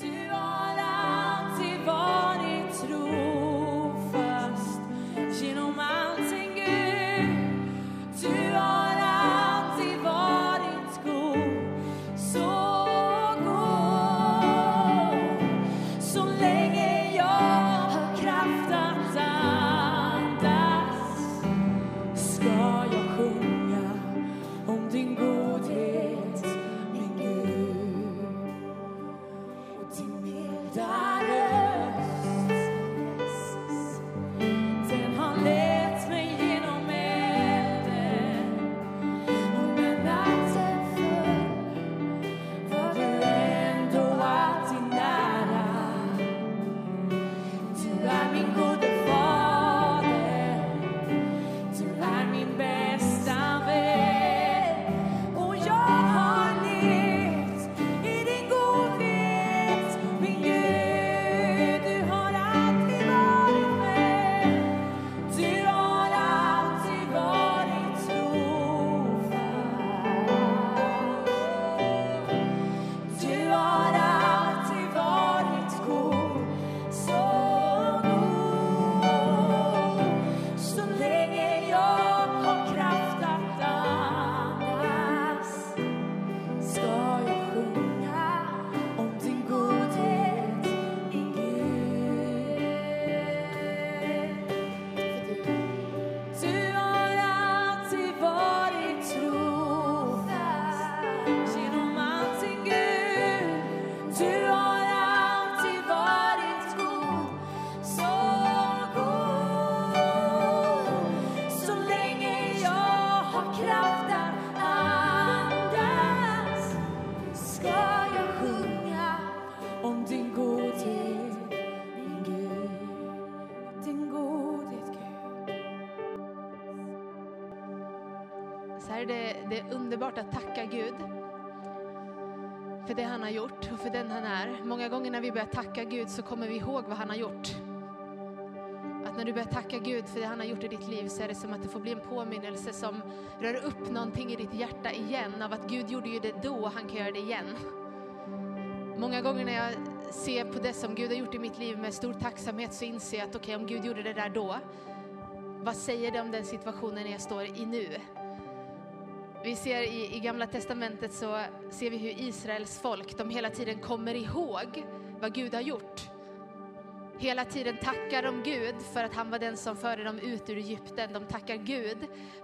Du har han är. Många gånger när vi börjar tacka Gud så kommer vi ihåg vad han har gjort. Att när du börjar tacka Gud för det han har gjort i ditt liv så är det som att det får bli en påminnelse som rör upp någonting i ditt hjärta igen av att Gud gjorde ju det då och han kan göra det igen. Många gånger när jag ser på det som Gud har gjort i mitt liv med stor tacksamhet så inser jag att okej, om Gud gjorde det där då, vad säger det om den situationen jag står i nu? Vi ser i, i Gamla Testamentet så ser vi hur Israels folk, de hela tiden kommer ihåg vad Gud har gjort. Hela tiden tackar de Gud för att han var den som förde dem ut ur Egypten. De tackar Gud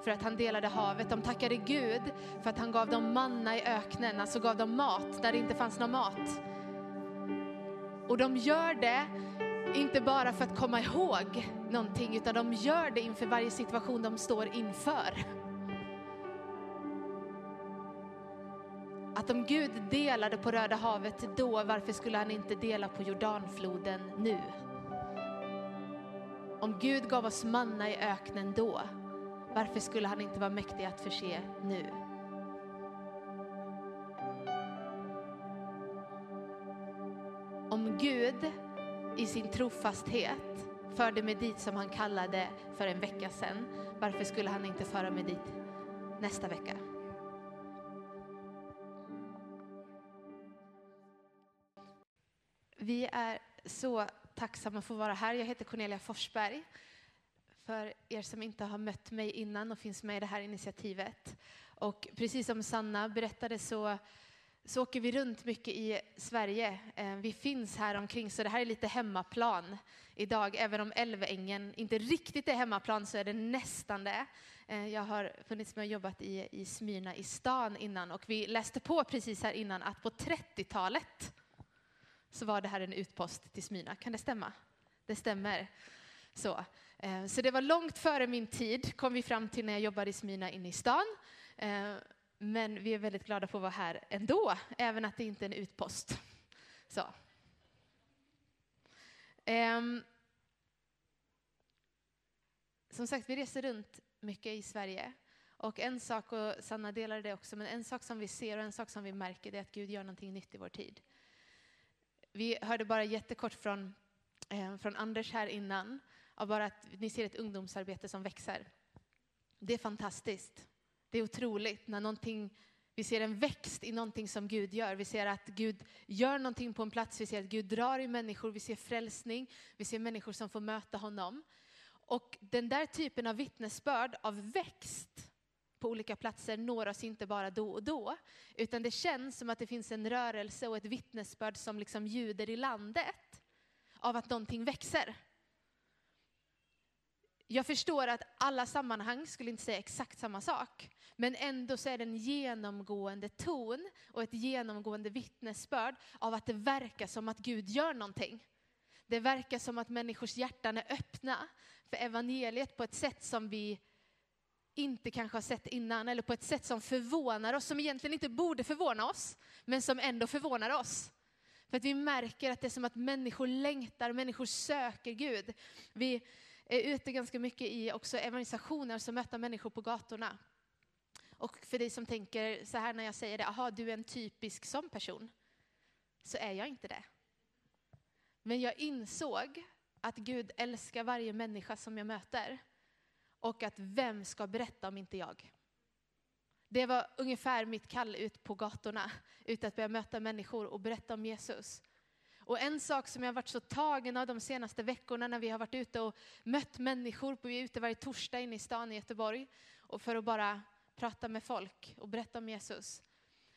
för att han delade havet. De tackade Gud för att han gav dem manna i öknen, alltså gav dem mat där det inte fanns någon mat. Och de gör det inte bara för att komma ihåg någonting, utan de gör det inför varje situation de står inför. Att om Gud delade på Röda havet då, varför skulle han inte dela på Jordanfloden nu? Om Gud gav oss manna i öknen då, varför skulle han inte vara mäktig att förse nu? Om Gud i sin trofasthet förde mig dit som han kallade för en vecka sedan, varför skulle han inte föra mig dit nästa vecka? Vi är så tacksamma att få vara här. Jag heter Cornelia Forsberg. För er som inte har mött mig innan och finns med i det här initiativet. Och precis som Sanna berättade så, så åker vi runt mycket i Sverige. Eh, vi finns här omkring så det här är lite hemmaplan idag. Även om Älvängen inte riktigt är hemmaplan så är det nästan det. Eh, jag har funnits med och jobbat i, i Smyrna i stan innan och vi läste på precis här innan att på 30-talet så var det här en utpost till Smyrna. Kan det stämma? Det stämmer. Så, eh, så det var långt före min tid, kom vi fram till när jag jobbade i Smyrna inne i stan. Eh, men vi är väldigt glada för att vara här ändå, även att det inte är en utpost. Så. Ehm, som sagt, vi reser runt mycket i Sverige. Och en sak, och Sanna delade det också, men en sak som vi ser och en sak som vi märker det är att Gud gör någonting nytt i vår tid. Vi hörde bara jättekort från, eh, från Anders här innan, av bara att ni ser ett ungdomsarbete som växer. Det är fantastiskt. Det är otroligt när någonting Vi ser en växt i någonting som Gud gör. Vi ser att Gud gör någonting på en plats. Vi ser att Gud drar i människor. Vi ser frälsning. Vi ser människor som får möta honom. Och den där typen av vittnesbörd av växt på olika platser når oss inte bara då och då, utan det känns som att det finns en rörelse och ett vittnesbörd som liksom ljuder i landet av att någonting växer. Jag förstår att alla sammanhang skulle inte säga exakt samma sak, men ändå så är det en genomgående ton och ett genomgående vittnesbörd av att det verkar som att Gud gör någonting. Det verkar som att människors hjärtan är öppna för evangeliet på ett sätt som vi inte kanske har sett innan, eller på ett sätt som förvånar oss, som egentligen inte borde förvåna oss, men som ändå förvånar oss. För att vi märker att det är som att människor längtar, människor söker Gud. Vi är ute ganska mycket i också evangelisationer som möter människor på gatorna. Och för dig som tänker så här när jag säger det, aha du är en typisk sån person, så är jag inte det. Men jag insåg att Gud älskar varje människa som jag möter. Och att vem ska berätta om inte jag? Det var ungefär mitt kall ut på gatorna, ut att börja möta människor och berätta om Jesus. Och en sak som jag varit så tagen av de senaste veckorna när vi har varit ute och mött människor, vi är ute varje torsdag inne i stan i Göteborg, och för att bara prata med folk och berätta om Jesus,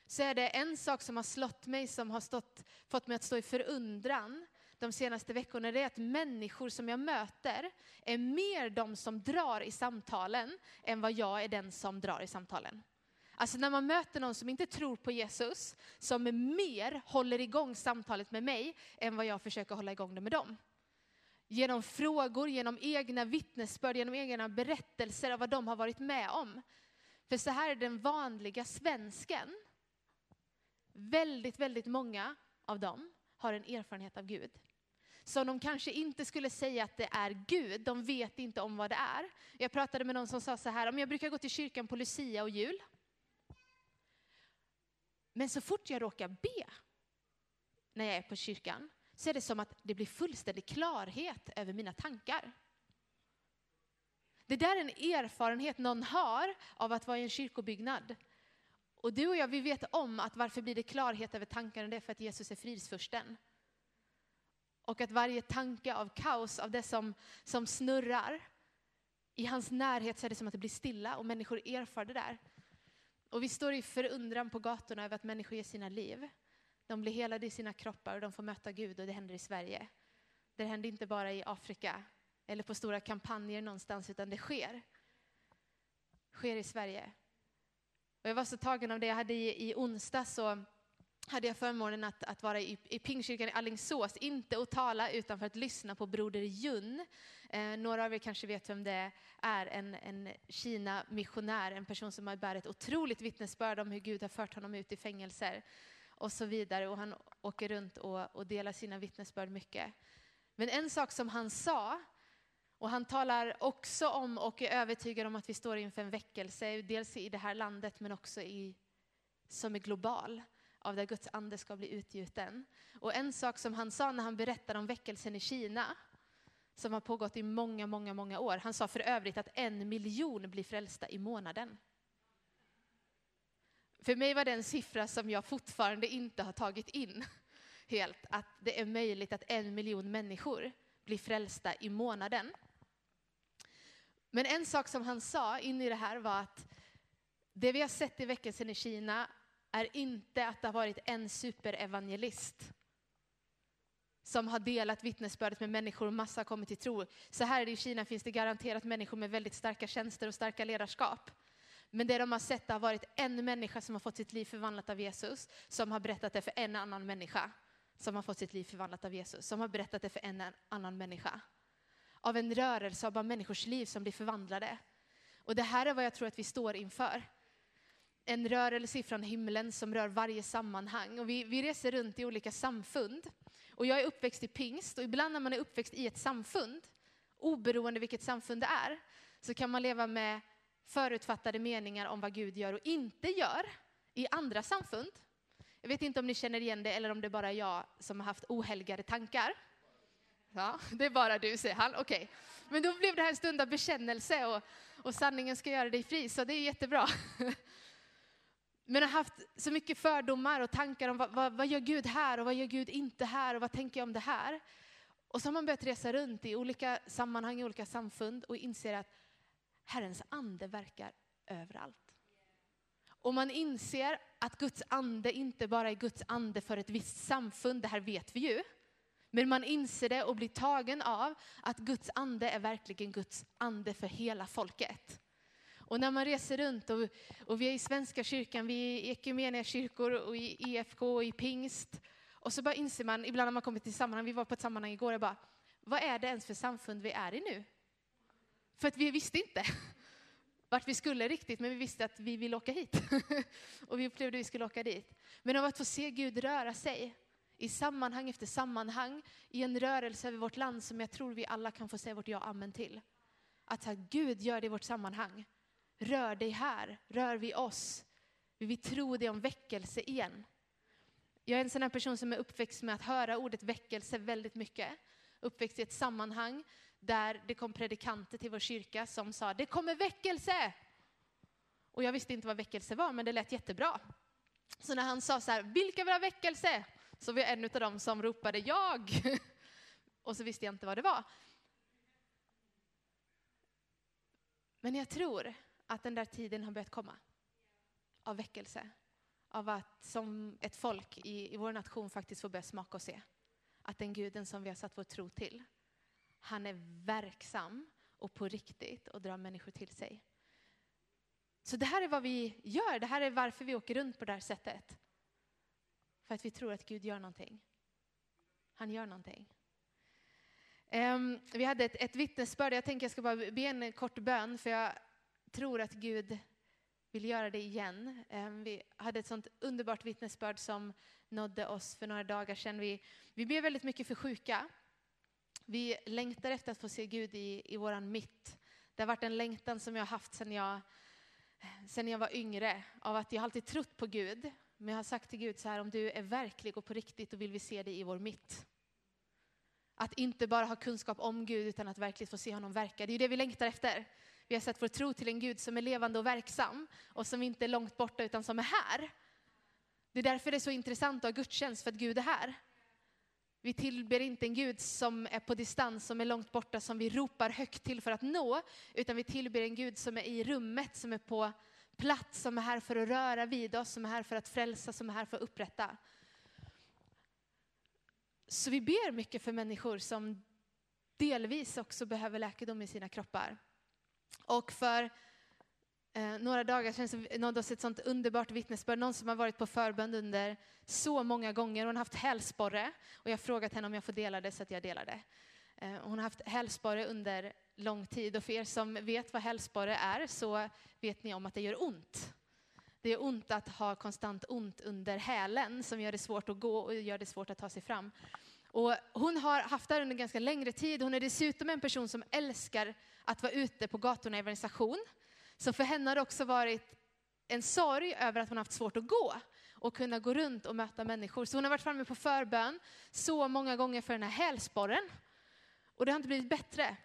så är det en sak som har slått mig, som har stått, fått mig att stå i förundran de senaste veckorna, det är att människor som jag möter är mer de som drar i samtalen än vad jag är den som drar i samtalen. Alltså när man möter någon som inte tror på Jesus, som mer håller igång samtalet med mig än vad jag försöker hålla igång det med dem. Genom frågor, genom egna vittnesbörd, genom egna berättelser av vad de har varit med om. För så här är den vanliga svensken. Väldigt, väldigt många av dem har en erfarenhet av Gud. Som de kanske inte skulle säga att det är Gud, de vet inte om vad det är. Jag pratade med någon som sa så här, om jag brukar gå till kyrkan på Lucia och jul. Men så fort jag råkar be när jag är på kyrkan så är det som att det blir fullständig klarhet över mina tankar. Det där är en erfarenhet någon har av att vara i en kyrkobyggnad. Och du och jag, vi vet om att varför blir det klarhet över tankarna? Det är för att Jesus är fridsfursten. Och att varje tanke av kaos, av det som, som snurrar, i hans närhet så är det som att det blir stilla och människor erfar det där. Och vi står i förundran på gatorna över att människor ger sina liv. De blir helade i sina kroppar och de får möta Gud och det händer i Sverige. Det händer inte bara i Afrika eller på stora kampanjer någonstans utan det sker. Sker i Sverige. Och jag var så tagen av det. Jag hade i, i onsdag så hade jag förmånen att, att vara i, i Pingkyrkan i Allingsås, inte att tala utan för att lyssna på Broder Jun. Eh, några av er kanske vet vem det är, en, en Kina-missionär, en person som har bär ett otroligt vittnesbörd om hur Gud har fört honom ut i fängelser och så vidare. Och han åker runt och, och delar sina vittnesbörd mycket. Men en sak som han sa och han talar också om och är övertygad om att vi står inför en väckelse, dels i det här landet men också i, som är global, av där Guds ande ska bli utgjuten. Och en sak som han sa när han berättade om väckelsen i Kina, som har pågått i många, många, många år. Han sa för övrigt att en miljon blir frälsta i månaden. För mig var det en siffra som jag fortfarande inte har tagit in helt, att det är möjligt att en miljon människor blir frälsta i månaden. Men en sak som han sa in i det här var att det vi har sett i väckelsen i Kina är inte att det har varit en superevangelist som har delat vittnesbördet med människor och massa har kommit till tro. Så här i Kina finns det garanterat människor med väldigt starka tjänster och starka ledarskap. Men det de har sett har varit en människa som har fått sitt liv förvandlat av Jesus, som har berättat det för en annan människa som har fått sitt liv förvandlat av Jesus, som har berättat det för en annan människa av en rörelse av människors liv som blir förvandlade. Och det här är vad jag tror att vi står inför. En rörelse från himlen som rör varje sammanhang. Och vi, vi reser runt i olika samfund. Och jag är uppväxt i pingst och ibland när man är uppväxt i ett samfund, oberoende vilket samfund det är, så kan man leva med förutfattade meningar om vad Gud gör och inte gör i andra samfund. Jag vet inte om ni känner igen det eller om det bara är jag som har haft ohelgade tankar. Ja, det är bara du, säger han. Okej. Okay. Men då blev det här en stund av bekännelse och, och sanningen ska göra dig fri, så det är jättebra. men har haft så mycket fördomar och tankar om vad, vad, vad gör Gud här och vad gör Gud inte här och vad tänker jag om det här? Och så har man börjat resa runt i olika sammanhang, i olika samfund och inser att Herrens ande verkar överallt. Och man inser att Guds ande inte bara är Guds ande för ett visst samfund, det här vet vi ju. Men man inser det och blir tagen av att Guds ande är verkligen Guds ande för hela folket. Och när man reser runt och, och vi är i Svenska kyrkan, vi är i ekumeniska kyrkor och i EFK och i pingst. Och så bara inser man, ibland när man kommer till sammanhang, vi var på ett sammanhang igår, jag bara, vad är det ens för samfund vi är i nu? För att vi visste inte vart vi skulle riktigt, men vi visste att vi ville åka hit. och vi upplevde att vi skulle åka dit. Men av att få se Gud röra sig i sammanhang efter sammanhang, i en rörelse över vårt land som jag tror vi alla kan få säga vårt ja amen till. Att här, Gud gör det i vårt sammanhang. Rör dig här, rör vi oss. Vi vill tro det om väckelse igen. Jag är en sån här person som är uppväxt med att höra ordet väckelse väldigt mycket. Uppväxt i ett sammanhang där det kom predikanter till vår kyrka som sa det kommer väckelse. Och jag visste inte vad väckelse var, men det lät jättebra. Så när han sa så här, vilka vill ha väckelse? Så var jag en av dem som ropade jag. Och så visste jag inte vad det var. Men jag tror att den där tiden har börjat komma. Av väckelse. Av att som ett folk i, i vår nation faktiskt få börja smaka och se. Att den guden som vi har satt vår tro till, han är verksam och på riktigt och drar människor till sig. Så det här är vad vi gör, det här är varför vi åker runt på det här sättet. För att vi tror att Gud gör någonting. Han gör någonting. Um, vi hade ett, ett vittnesbörd, jag tänker jag ska bara be en kort bön för jag tror att Gud vill göra det igen. Ehm, vi hade ett sånt underbart vittnesbörd som nådde oss för några dagar sedan. Vi, vi ber väldigt mycket för sjuka. Vi längtar efter att få se Gud i, i våran mitt. Det har varit en längtan som jag har haft sedan jag, sedan jag var yngre, av att jag alltid trott på Gud. Men jag har sagt till Gud så här, om du är verklig och på riktigt, då vill vi se dig i vår mitt. Att inte bara ha kunskap om Gud, utan att verkligen få se honom verka. Det är ju det vi längtar efter. Vi har sett vår tro till en Gud som är levande och verksam och som inte är långt borta, utan som är här. Det är därför det är så intressant att ha gudstjänst, för att Gud är här. Vi tillber inte en Gud som är på distans, som är långt borta, som vi ropar högt till för att nå, utan vi tillber en Gud som är i rummet, som är på plats, som är här för att röra vid oss, som är här för att frälsa, som är här för att upprätta. Så vi ber mycket för människor som delvis också behöver läkedom i sina kroppar. Och för eh, några dagar sedan så nådde oss ett sånt underbart vittnesbörd. Någon som har varit på förbön under så många gånger. Hon har haft hälsporre och jag har frågat henne om jag får dela det så att jag delar det. Eh, hon har haft hälsporre under lång tid och för er som vet vad hälsporre är så vet ni om att det gör ont. Det gör ont att ha konstant ont under hälen som gör det svårt att gå och gör det svårt att ta sig fram. Och hon har haft det under ganska längre tid. Hon är dessutom en person som älskar att vara ute på gatorna i evangelisation. Så för henne har det också varit en sorg över att hon haft svårt att gå och kunna gå runt och möta människor. Så hon har varit framme på förbön så många gånger för den här hälsporren. Och det har inte blivit bättre.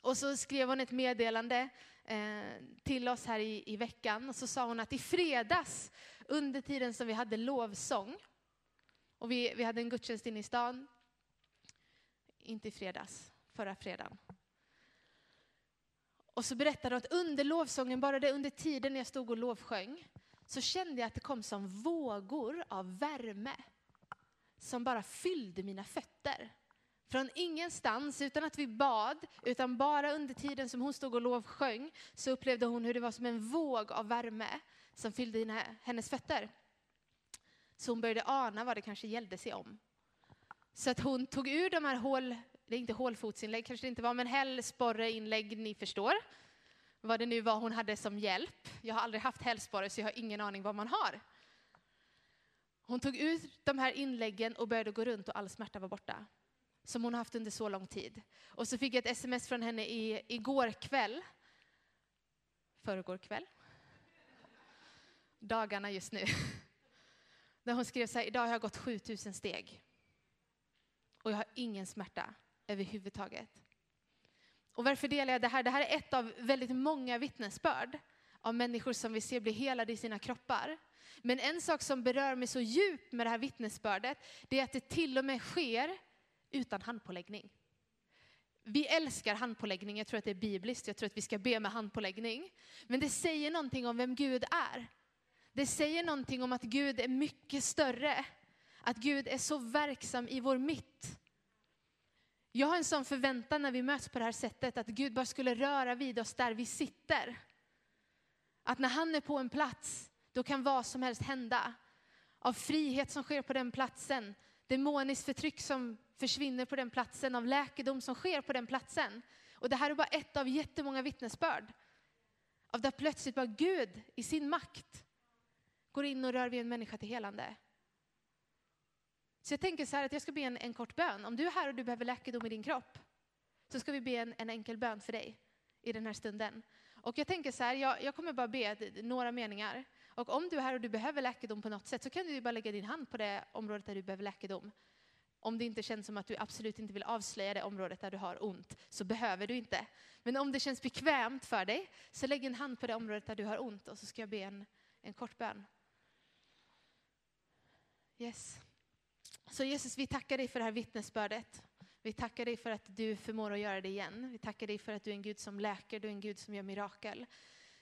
Och så skrev hon ett meddelande eh, till oss här i, i veckan och så sa hon att i fredags under tiden som vi hade lovsång och vi, vi hade en gudstjänst inne i stan, inte i fredags, förra fredagen. Och så berättade hon att under lovsången, bara det under tiden jag stod och lovsjöng, så kände jag att det kom som vågor av värme som bara fyllde mina fötter. Från ingenstans, utan att vi bad, utan bara under tiden som hon stod och lovsjöng, så upplevde hon hur det var som en våg av värme som fyllde hennes fötter. Så hon började ana vad det kanske gällde sig om. Så att hon tog ur de här hål, det är inte hålfotsinlägg kanske det inte var, men hälsporreinlägg, ni förstår. Vad det nu var hon hade som hjälp. Jag har aldrig haft hälsporre så jag har ingen aning vad man har. Hon tog ut de här inläggen och började gå runt och all smärta var borta som hon har haft under så lång tid. Och så fick jag ett sms från henne i, igår kväll. Förrgår kväll. Dagarna just nu. Där hon skrev så här, idag har jag gått 7000 steg. Och jag har ingen smärta överhuvudtaget. Och varför delar jag det här? Det här är ett av väldigt många vittnesbörd av människor som vi ser bli helade i sina kroppar. Men en sak som berör mig så djupt med det här vittnesbördet, det är att det till och med sker utan handpåläggning. Vi älskar handpåläggning, jag tror att det är bibliskt, jag tror att vi ska be med handpåläggning. Men det säger någonting om vem Gud är. Det säger någonting om att Gud är mycket större. Att Gud är så verksam i vår mitt. Jag har en sån förväntan när vi möts på det här sättet, att Gud bara skulle röra vid oss där vi sitter. Att när han är på en plats, då kan vad som helst hända. Av frihet som sker på den platsen, demoniskt förtryck som försvinner på den platsen, av läkedom som sker på den platsen. Och det här är bara ett av jättemånga vittnesbörd. Av där plötsligt bara Gud i sin makt går in och rör vid en människa till helande. Så jag tänker så här att jag ska be en, en kort bön. Om du är här och du behöver läkedom i din kropp, så ska vi be en, en enkel bön för dig i den här stunden. Och jag tänker så här, jag, jag kommer bara be några meningar. Och om du är här och du behöver läkedom på något sätt så kan du bara lägga din hand på det området där du behöver läkedom. Om det inte känns som att du absolut inte vill avslöja det området där du har ont, så behöver du inte. Men om det känns bekvämt för dig, så lägg en hand på det området där du har ont och så ska jag be en, en kort bön. Yes. Så Jesus, vi tackar dig för det här vittnesbördet. Vi tackar dig för att du förmår att göra det igen. Vi tackar dig för att du är en Gud som läker, du är en Gud som gör mirakel.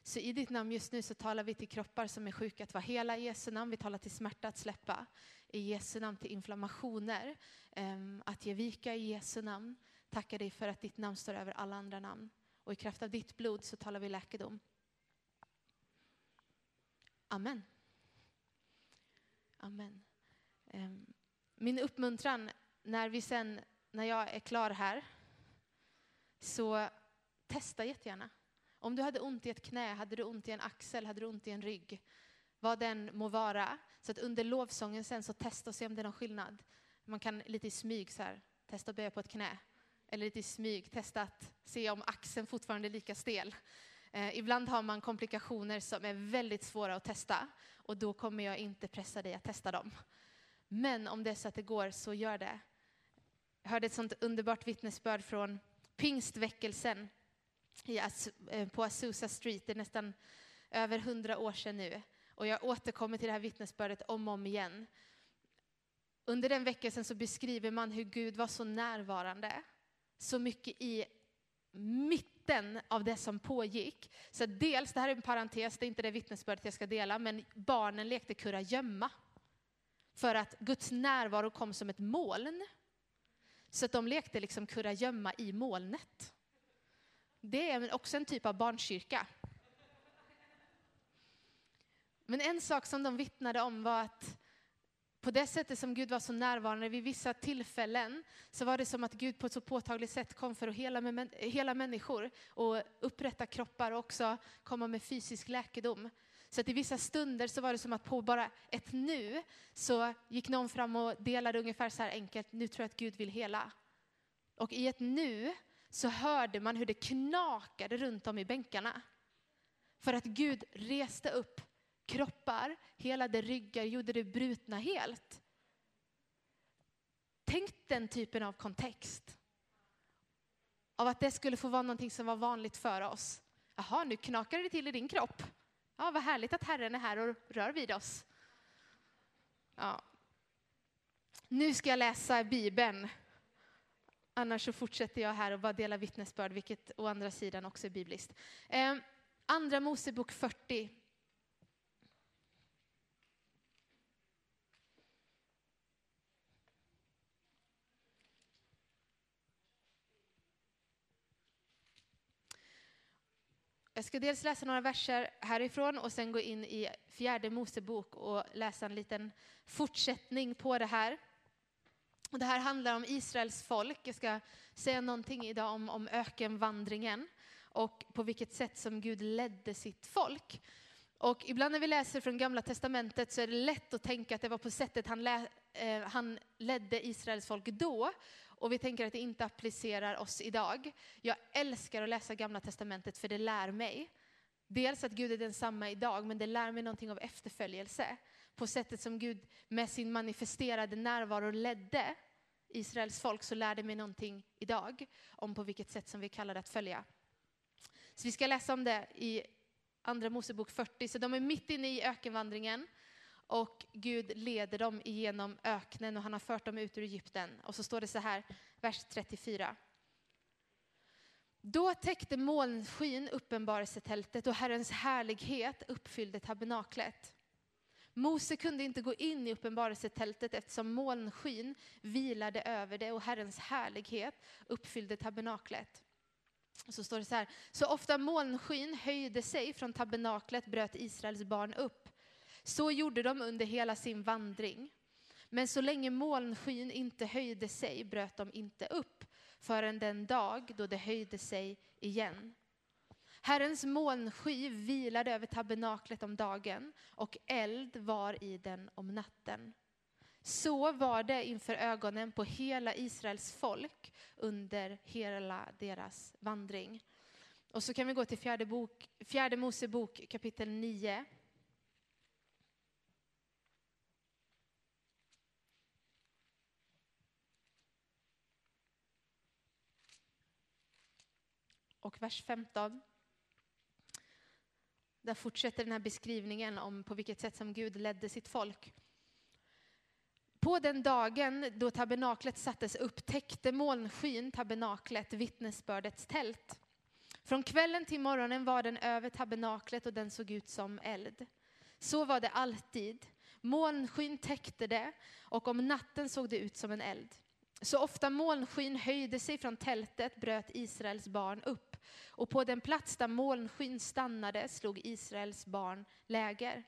Så i ditt namn just nu så talar vi till kroppar som är sjuka att vara hela i Jesu namn. Vi talar till smärta att släppa i Jesu namn, till inflammationer ehm, att ge vika i Jesu namn. Tackar dig för att ditt namn står över alla andra namn. Och i kraft av ditt blod så talar vi läkedom. Amen. Amen. Ehm, min uppmuntran när vi sen, när jag är klar här, så testa jättegärna. Om du hade ont i ett knä, hade du ont i en axel, hade du ont i en rygg, vad den må vara, så att under lovsången sen så testa och se om det är någon skillnad. Man kan lite i smyg så här, testa att böja på ett knä. Eller lite i smyg testa att se om axeln fortfarande är lika stel. Eh, ibland har man komplikationer som är väldigt svåra att testa och då kommer jag inte pressa dig att testa dem. Men om det är så att det går, så gör det. Jag hörde ett sånt underbart vittnesbörd från pingstväckelsen eh, på Azusa Street. Det är nästan över hundra år sedan nu. Och jag återkommer till det här vittnesbördet om och om igen. Under den väckelsen så beskriver man hur Gud var så närvarande, så mycket i mitten av det som pågick. Så dels, det här är en parentes, det är inte det vittnesbördet jag ska dela, men barnen lekte kurragömma. För att Guds närvaro kom som ett moln. Så att de lekte liksom kurragömma i molnet. Det är också en typ av barnkyrka. Men en sak som de vittnade om var att på det sättet som Gud var så närvarande vid vissa tillfällen så var det som att Gud på ett så påtagligt sätt kom för att hela, med, hela människor och upprätta kroppar och också komma med fysisk läkedom. Så att i vissa stunder så var det som att på bara ett nu så gick någon fram och delade ungefär så här enkelt, nu tror jag att Gud vill hela. Och i ett nu så hörde man hur det knakade runt om i bänkarna. För att Gud reste upp kroppar, helade ryggar, gjorde det brutna helt. Tänk den typen av kontext. Av att det skulle få vara någonting som var vanligt för oss. Jaha, nu knakar det till i din kropp. Ja, vad härligt att Herren är här och rör vid oss. Ja. Nu ska jag läsa Bibeln. Annars så fortsätter jag här och bara dela vittnesbörd, vilket å andra sidan också är bibliskt. Eh, andra Mosebok 40. Jag ska dels läsa några verser härifrån och sen gå in i fjärde Mosebok och läsa en liten fortsättning på det här. Det här handlar om Israels folk. Jag ska säga någonting idag om, om ökenvandringen och på vilket sätt som Gud ledde sitt folk. Och ibland när vi läser från Gamla Testamentet så är det lätt att tänka att det var på sättet han, lä, eh, han ledde Israels folk då och vi tänker att det inte applicerar oss idag. Jag älskar att läsa Gamla Testamentet för det lär mig. Dels att Gud är densamma idag, men det lär mig någonting av efterföljelse. På sättet som Gud med sin manifesterade närvaro ledde Israels folk så lär det mig någonting idag om på vilket sätt som vi kallar det att följa. Så vi ska läsa om det i Andra Mosebok 40, så de är mitt inne i ökenvandringen. Och Gud leder dem genom öknen och han har fört dem ut ur Egypten. Och så står det så här, vers 34. Då täckte molnskyn uppenbarelsetältet och Herrens härlighet uppfyllde tabernaklet. Mose kunde inte gå in i uppenbarelsetältet eftersom molnskyn vilade över det och Herrens härlighet uppfyllde tabernaklet. Och Så står det så här, så ofta molnskyn höjde sig från tabernaklet bröt Israels barn upp. Så gjorde de under hela sin vandring. Men så länge molnskyn inte höjde sig bröt de inte upp förrän den dag då det höjde sig igen. Herrens molnsky vilade över tabernaklet om dagen och eld var i den om natten. Så var det inför ögonen på hela Israels folk under hela deras vandring. Och så kan vi gå till fjärde, bok, fjärde Mosebok kapitel 9. Och vers 15. Där fortsätter den här beskrivningen om på vilket sätt som Gud ledde sitt folk. På den dagen då tabernaklet sattes upp täckte molnskyn tabernaklet, vittnesbördets tält. Från kvällen till morgonen var den över tabernaklet och den såg ut som eld. Så var det alltid. Molnskyn täckte det och om natten såg det ut som en eld. Så ofta molnskyn höjde sig från tältet bröt Israels barn upp och på den plats där molnskyn stannade slog Israels barn läger.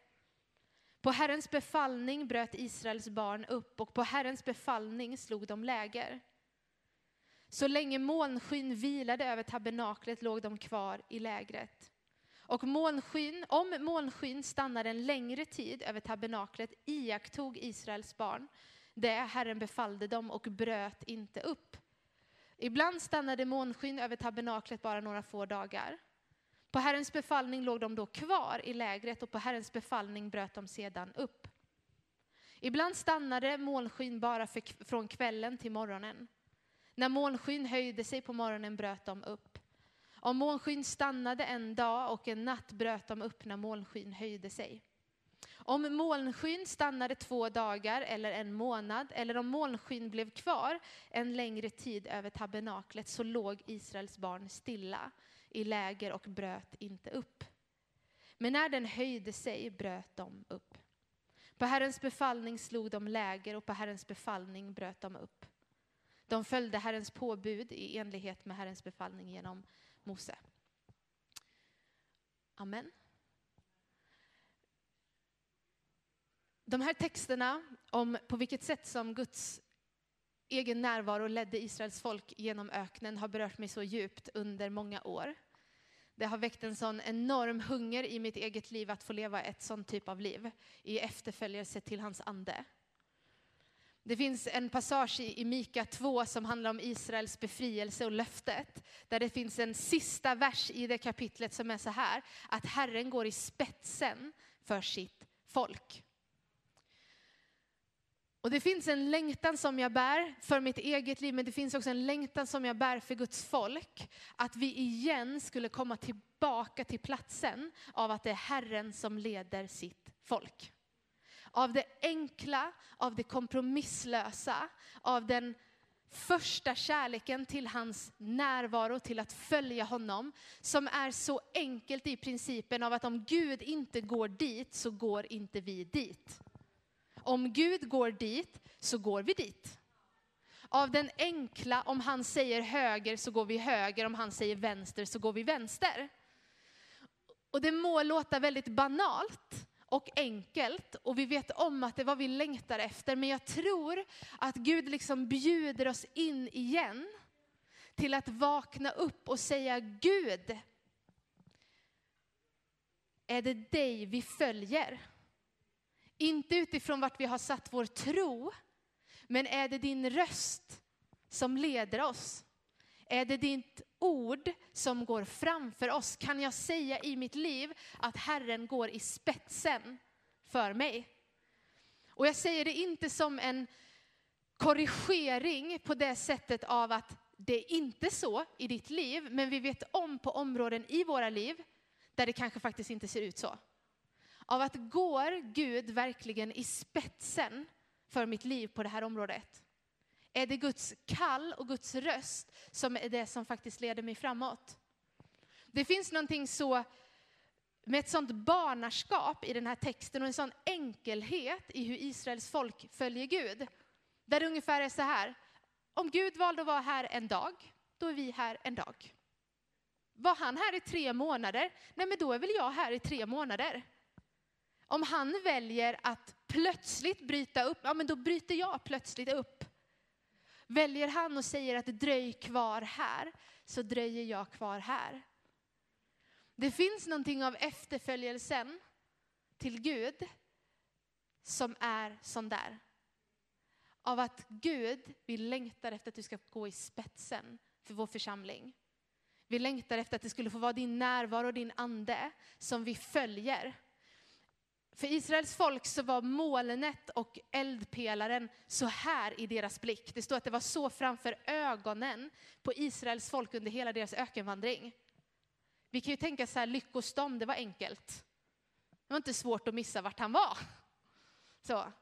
På Herrens befallning bröt Israels barn upp och på Herrens befallning slog de läger. Så länge molnskyn vilade över tabernaklet låg de kvar i lägret. Och molnskyn, om molnskyn stannade en längre tid över tabernaklet iakttog Israels barn det Herren befallde dem och bröt inte upp. Ibland stannade månskyn över tabernaklet bara några få dagar. På Herrens befallning låg de då kvar i lägret och på Herrens befallning bröt de sedan upp. Ibland stannade molnskyn bara för, från kvällen till morgonen. När molnskyn höjde sig på morgonen bröt de upp. Om molnskyn stannade en dag och en natt bröt de upp när molnskyn höjde sig. Om molnskyn stannade två dagar eller en månad eller om molnskyn blev kvar en längre tid över tabernaklet så låg Israels barn stilla i läger och bröt inte upp. Men när den höjde sig bröt de upp. På Herrens befallning slog de läger och på Herrens befallning bröt de upp. De följde Herrens påbud i enlighet med Herrens befallning genom Mose. Amen. De här texterna om på vilket sätt som Guds egen närvaro ledde Israels folk genom öknen har berört mig så djupt under många år. Det har väckt en sån enorm hunger i mitt eget liv att få leva ett sånt typ av liv i efterföljelse till hans ande. Det finns en passage i Mika 2 som handlar om Israels befrielse och löftet. Där det finns en sista vers i det kapitlet som är så här, att Herren går i spetsen för sitt folk. Och det finns en längtan som jag bär för mitt eget liv, men det finns också en längtan som jag bär för Guds folk. Att vi igen skulle komma tillbaka till platsen av att det är Herren som leder sitt folk. Av det enkla, av det kompromisslösa, av den första kärleken till hans närvaro, till att följa honom, som är så enkelt i principen av att om Gud inte går dit så går inte vi dit. Om Gud går dit så går vi dit. Av den enkla, om han säger höger så går vi höger, om han säger vänster så går vi vänster. Och det må låta väldigt banalt och enkelt och vi vet om att det är vad vi längtar efter. Men jag tror att Gud liksom bjuder oss in igen till att vakna upp och säga Gud, är det dig vi följer? Inte utifrån vart vi har satt vår tro, men är det din röst som leder oss? Är det ditt ord som går framför oss? Kan jag säga i mitt liv att Herren går i spetsen för mig? Och jag säger det inte som en korrigering på det sättet av att det är inte så i ditt liv, men vi vet om på områden i våra liv där det kanske faktiskt inte ser ut så. Av att går Gud verkligen i spetsen för mitt liv på det här området? Är det Guds kall och Guds röst som är det som faktiskt leder mig framåt? Det finns någonting så med ett sånt barnaskap i den här texten och en sån enkelhet i hur Israels folk följer Gud. Där det ungefär är så här, om Gud valde att vara här en dag, då är vi här en dag. Var han här i tre månader, nej men då är väl jag här i tre månader. Om han väljer att plötsligt bryta upp, ja men då bryter jag plötsligt upp. Väljer han och säger att dröj kvar här, så dröjer jag kvar här. Det finns någonting av efterföljelsen till Gud som är som där. Av att Gud, vi längtar efter att du ska gå i spetsen för vår församling. Vi längtar efter att det skulle få vara din närvaro och din ande som vi följer. För Israels folk så var molnet och eldpelaren så här i deras blick. Det står att det var så framför ögonen på Israels folk under hela deras ökenvandring. Vi kan ju tänka så här, lyckostom, det var enkelt. Det var inte svårt att missa vart han var. Så.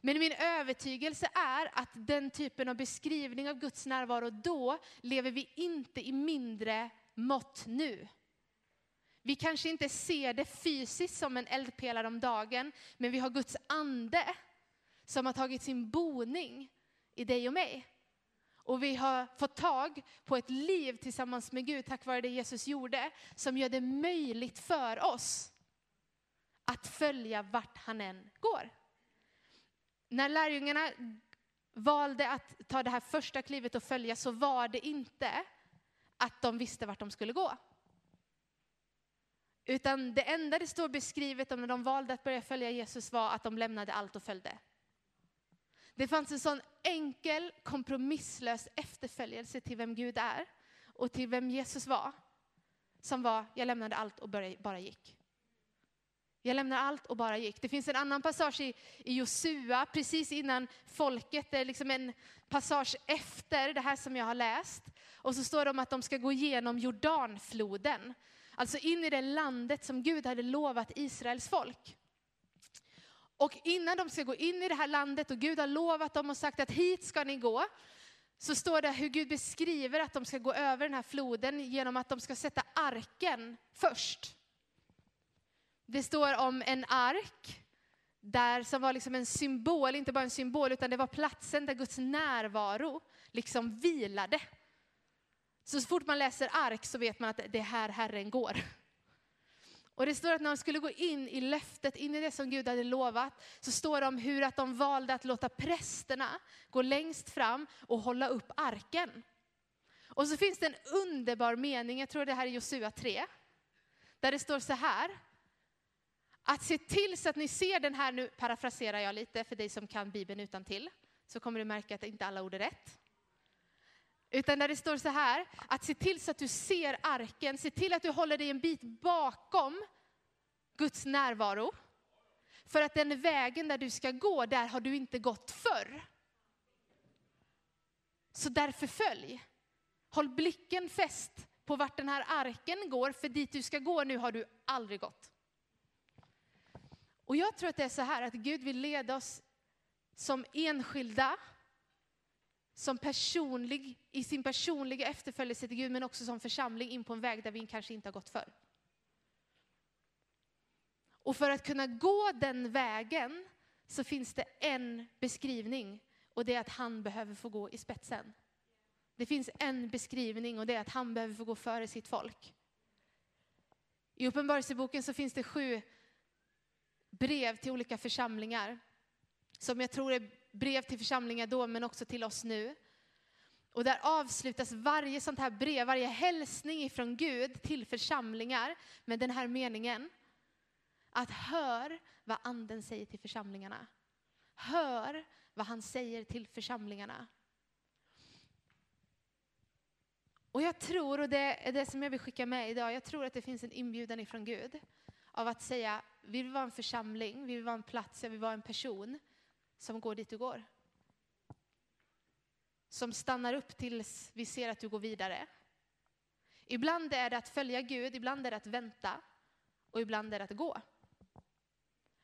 Men min övertygelse är att den typen av beskrivning av Guds närvaro då lever vi inte i mindre mått nu. Vi kanske inte ser det fysiskt som en eldpelare om dagen, men vi har Guds ande som har tagit sin boning i dig och mig. Och vi har fått tag på ett liv tillsammans med Gud tack vare det Jesus gjorde, som gör det möjligt för oss att följa vart han än går. När lärjungarna valde att ta det här första klivet och följa så var det inte att de visste vart de skulle gå. Utan det enda det står beskrivet om när de valde att börja följa Jesus var att de lämnade allt och följde. Det fanns en sån enkel, kompromisslös efterföljelse till vem Gud är och till vem Jesus var. Som var, jag lämnade allt och bara gick. Jag lämnade allt och bara gick. Det finns en annan passage i, i Josua, precis innan folket, det är liksom en passage efter det här som jag har läst. Och så står det om att de ska gå igenom Jordanfloden. Alltså in i det landet som Gud hade lovat Israels folk. Och innan de ska gå in i det här landet och Gud har lovat dem och sagt att hit ska ni gå, så står det hur Gud beskriver att de ska gå över den här floden genom att de ska sätta arken först. Det står om en ark där som var liksom en symbol, inte bara en symbol, utan det var platsen där Guds närvaro liksom vilade. Så, så fort man läser ark så vet man att det är här Herren går. Och det står att när de skulle gå in i löftet, in i det som Gud hade lovat, så står det om hur att de valde att låta prästerna gå längst fram och hålla upp arken. Och så finns det en underbar mening, jag tror det här är Josua 3, där det står så här, att se till så att ni ser den här, nu parafraserar jag lite för dig som kan Bibeln utan till, så kommer du märka att inte alla ord är rätt. Utan där det står så här, att se till så att du ser arken, se till att du håller dig en bit bakom Guds närvaro. För att den vägen där du ska gå, där har du inte gått förr. Så därför följ. Håll blicken fäst på vart den här arken går, för dit du ska gå nu har du aldrig gått. Och jag tror att det är så här att Gud vill leda oss som enskilda som personlig, i sin personliga efterföljelse till Gud, men också som församling in på en väg där vi kanske inte har gått för. Och för att kunna gå den vägen så finns det en beskrivning och det är att han behöver få gå i spetsen. Det finns en beskrivning och det är att han behöver få gå före sitt folk. I Uppenbarelseboken så finns det sju brev till olika församlingar som jag tror är brev till församlingar då, men också till oss nu. Och där avslutas varje sånt här brev, varje hälsning ifrån Gud till församlingar med den här meningen. Att hör vad anden säger till församlingarna. Hör vad han säger till församlingarna. Och jag tror, och det är det som jag vill skicka med idag, jag tror att det finns en inbjudan ifrån Gud av att säga, vi vill vara en församling, vi vill vara en plats, vi vill vara en person som går dit du går. Som stannar upp tills vi ser att du går vidare. Ibland är det att följa Gud, ibland är det att vänta och ibland är det att gå.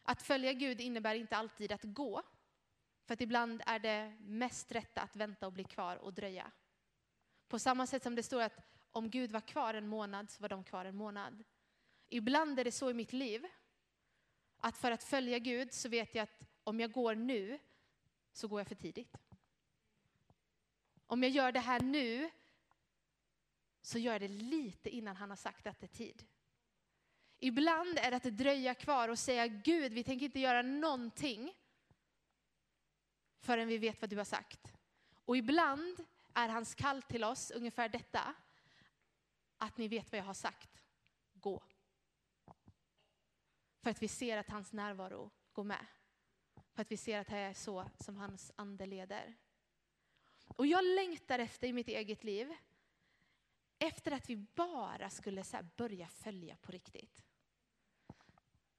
Att följa Gud innebär inte alltid att gå. För att ibland är det mest rätta att vänta och bli kvar och dröja. På samma sätt som det står att om Gud var kvar en månad så var de kvar en månad. Ibland är det så i mitt liv att för att följa Gud så vet jag att om jag går nu så går jag för tidigt. Om jag gör det här nu så gör jag det lite innan han har sagt att det är tid. Ibland är det att dröja kvar och säga Gud, vi tänker inte göra någonting förrän vi vet vad du har sagt. Och ibland är hans kall till oss ungefär detta, att ni vet vad jag har sagt, gå. För att vi ser att hans närvaro går med. För att vi ser att det är så som hans ande leder. Och jag längtar efter i mitt eget liv, efter att vi bara skulle så börja följa på riktigt.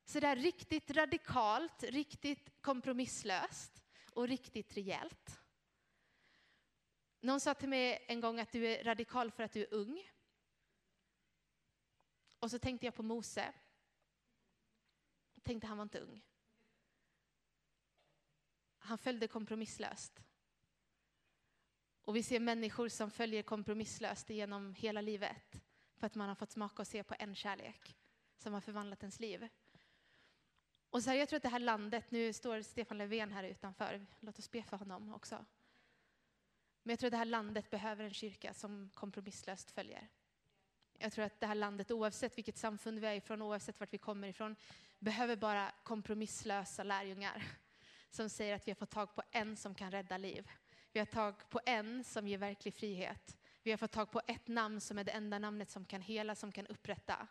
Så där riktigt radikalt, riktigt kompromisslöst och riktigt rejält. Någon sa till mig en gång att du är radikal för att du är ung. Och så tänkte jag på Mose. Jag tänkte han var inte ung. Han följde kompromisslöst. Och vi ser människor som följer kompromisslöst genom hela livet för att man har fått smaka och se på en kärlek som har förvandlat ens liv. Och så här, jag tror att det här landet, nu står Stefan Löfven här utanför, låt oss be för honom också. Men jag tror att det här landet behöver en kyrka som kompromisslöst följer. Jag tror att det här landet, oavsett vilket samfund vi är ifrån, oavsett vart vi kommer ifrån, behöver bara kompromisslösa lärjungar som säger att vi har fått tag på en som kan rädda liv. Vi har tag på en som ger verklig frihet. Vi har fått tag på ett namn som är det enda namnet som kan hela, som kan upprätta.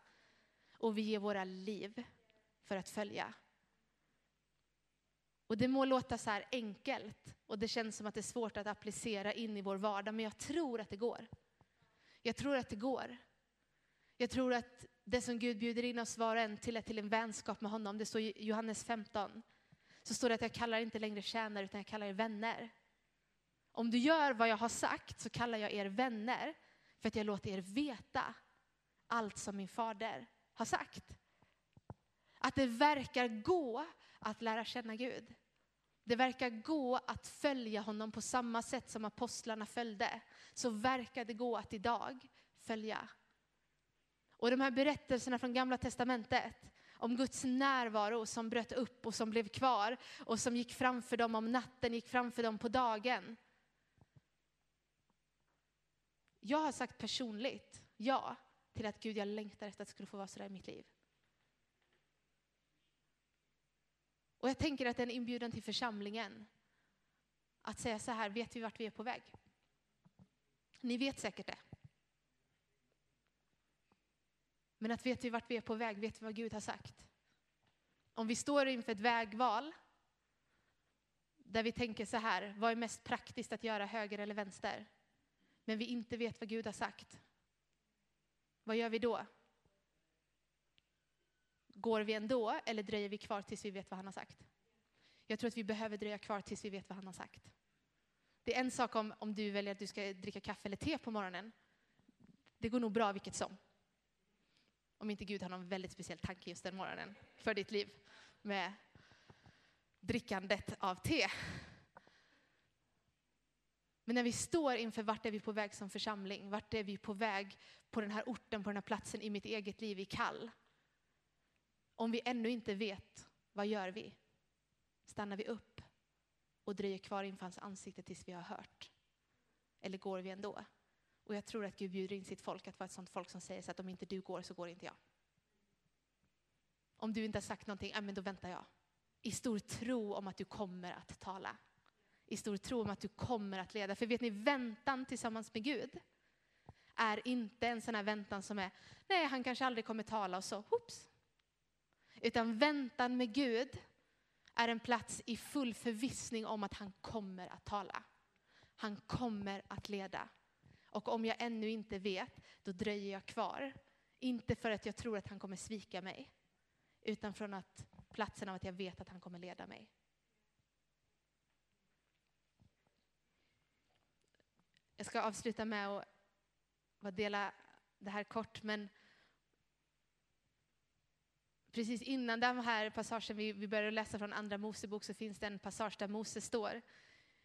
Och vi ger våra liv för att följa. Och det må låta så här enkelt och det känns som att det är svårt att applicera in i vår vardag, men jag tror att det går. Jag tror att det går. Jag tror att det som Gud bjuder in oss var och en till är till en vänskap med honom. Det står i Johannes 15. Så står det att jag kallar inte längre tjänare utan jag kallar er vänner. Om du gör vad jag har sagt så kallar jag er vänner för att jag låter er veta allt som min fader har sagt. Att det verkar gå att lära känna Gud. Det verkar gå att följa honom på samma sätt som apostlarna följde. Så verkar det gå att idag följa. Och de här berättelserna från Gamla Testamentet om Guds närvaro som bröt upp och som blev kvar och som gick framför dem om natten, gick framför dem på dagen. Jag har sagt personligt ja till att Gud, jag längtar efter att det skulle få vara så där i mitt liv. Och jag tänker att det är en inbjudan till församlingen att säga så här, vet vi vart vi är på väg? Ni vet säkert det. Men att vet vi vart vi är på väg, vet vi vad Gud har sagt. Om vi står inför ett vägval där vi tänker så här, vad är mest praktiskt att göra, höger eller vänster? Men vi inte vet vad Gud har sagt. Vad gör vi då? Går vi ändå eller dröjer vi kvar tills vi vet vad han har sagt? Jag tror att vi behöver dröja kvar tills vi vet vad han har sagt. Det är en sak om, om du väljer att du ska dricka kaffe eller te på morgonen. Det går nog bra vilket som. Om inte Gud har någon väldigt speciell tanke just den morgonen för ditt liv med drickandet av te. Men när vi står inför vart är vi på väg som församling, vart är vi på väg på den här orten, på den här platsen i mitt eget liv i Kall. Om vi ännu inte vet, vad gör vi? Stannar vi upp och dröjer kvar inför hans ansikte tills vi har hört? Eller går vi ändå? Och jag tror att Gud bjuder in sitt folk att vara ett sånt folk som säger så att om inte du går så går inte jag. Om du inte har sagt någonting, men då väntar jag. I stor tro om att du kommer att tala. I stor tro om att du kommer att leda. För vet ni, väntan tillsammans med Gud är inte en sån här väntan som är, nej han kanske aldrig kommer tala och så, hoops. Utan väntan med Gud är en plats i full förvissning om att han kommer att tala. Han kommer att leda. Och om jag ännu inte vet, då dröjer jag kvar. Inte för att jag tror att han kommer svika mig, utan från att platsen av att jag vet att han kommer leda mig. Jag ska avsluta med att dela det här kort, men precis innan den här passagen vi, vi började läsa från Andra Mosebok så finns det en passage där Mose står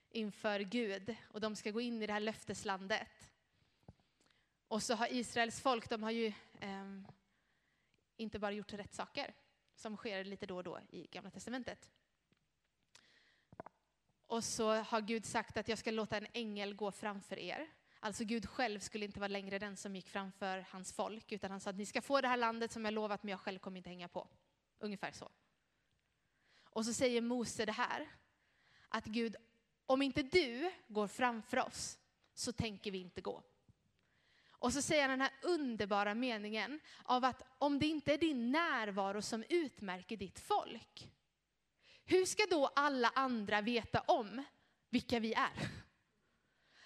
inför Gud och de ska gå in i det här löfteslandet. Och så har Israels folk, de har ju eh, inte bara gjort rätt saker, som sker lite då och då i Gamla Testamentet. Och så har Gud sagt att jag ska låta en ängel gå framför er. Alltså Gud själv skulle inte vara längre den som gick framför hans folk, utan han sa att ni ska få det här landet som jag lovat, men jag själv kommer inte hänga på. Ungefär så. Och så säger Mose det här, att Gud, om inte du går framför oss så tänker vi inte gå. Och så säger han den här underbara meningen av att om det inte är din närvaro som utmärker ditt folk, hur ska då alla andra veta om vilka vi är?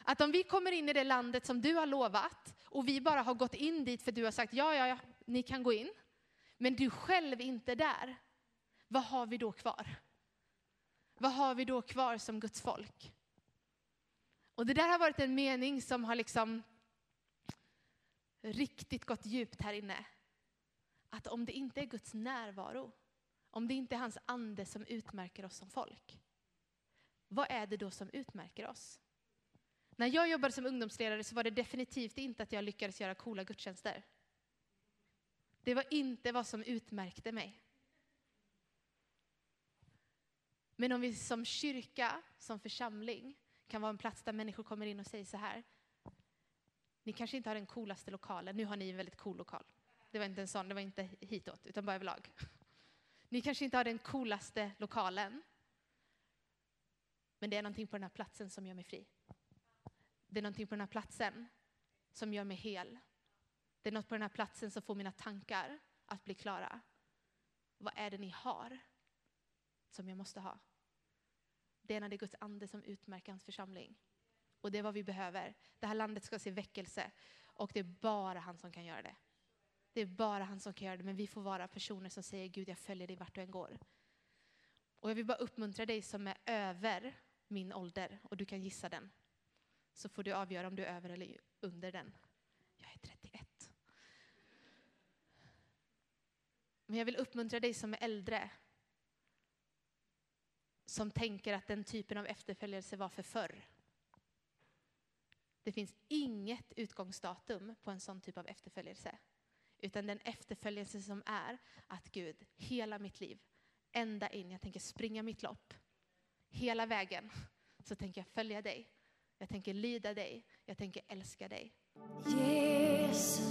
Att om vi kommer in i det landet som du har lovat och vi bara har gått in dit för du har sagt ja, ja, ja, ni kan gå in, men du själv inte där, vad har vi då kvar? Vad har vi då kvar som Guds folk? Och det där har varit en mening som har liksom riktigt gått djupt här inne. Att om det inte är Guds närvaro, om det inte är hans ande som utmärker oss som folk, vad är det då som utmärker oss? När jag jobbade som ungdomsledare så var det definitivt inte att jag lyckades göra coola gudstjänster. Det var inte vad som utmärkte mig. Men om vi som kyrka, som församling, kan vara en plats där människor kommer in och säger så här. Ni kanske inte har den coolaste lokalen, nu har ni en väldigt cool lokal. Det var inte en sån, det var inte hitåt, utan bara överlag. Ni kanske inte har den coolaste lokalen. Men det är någonting på den här platsen som gör mig fri. Det är någonting på den här platsen som gör mig hel. Det är något på den här platsen som får mina tankar att bli klara. Vad är det ni har som jag måste ha? Det är när det är Guds ande som utmärker hans församling. Och det är vad vi behöver. Det här landet ska se väckelse och det är bara han som kan göra det. Det är bara han som kan göra det, men vi får vara personer som säger Gud, jag följer dig vart du än går. Och jag vill bara uppmuntra dig som är över min ålder, och du kan gissa den. Så får du avgöra om du är över eller under den. Jag är 31. Men jag vill uppmuntra dig som är äldre, som tänker att den typen av efterföljelse var för förr. Det finns inget utgångsdatum på en sån typ av efterföljelse. Utan den efterföljelse som är att Gud, hela mitt liv, ända in, jag tänker springa mitt lopp, hela vägen, så tänker jag följa dig. Jag tänker lyda dig, jag tänker älska dig. Jesus,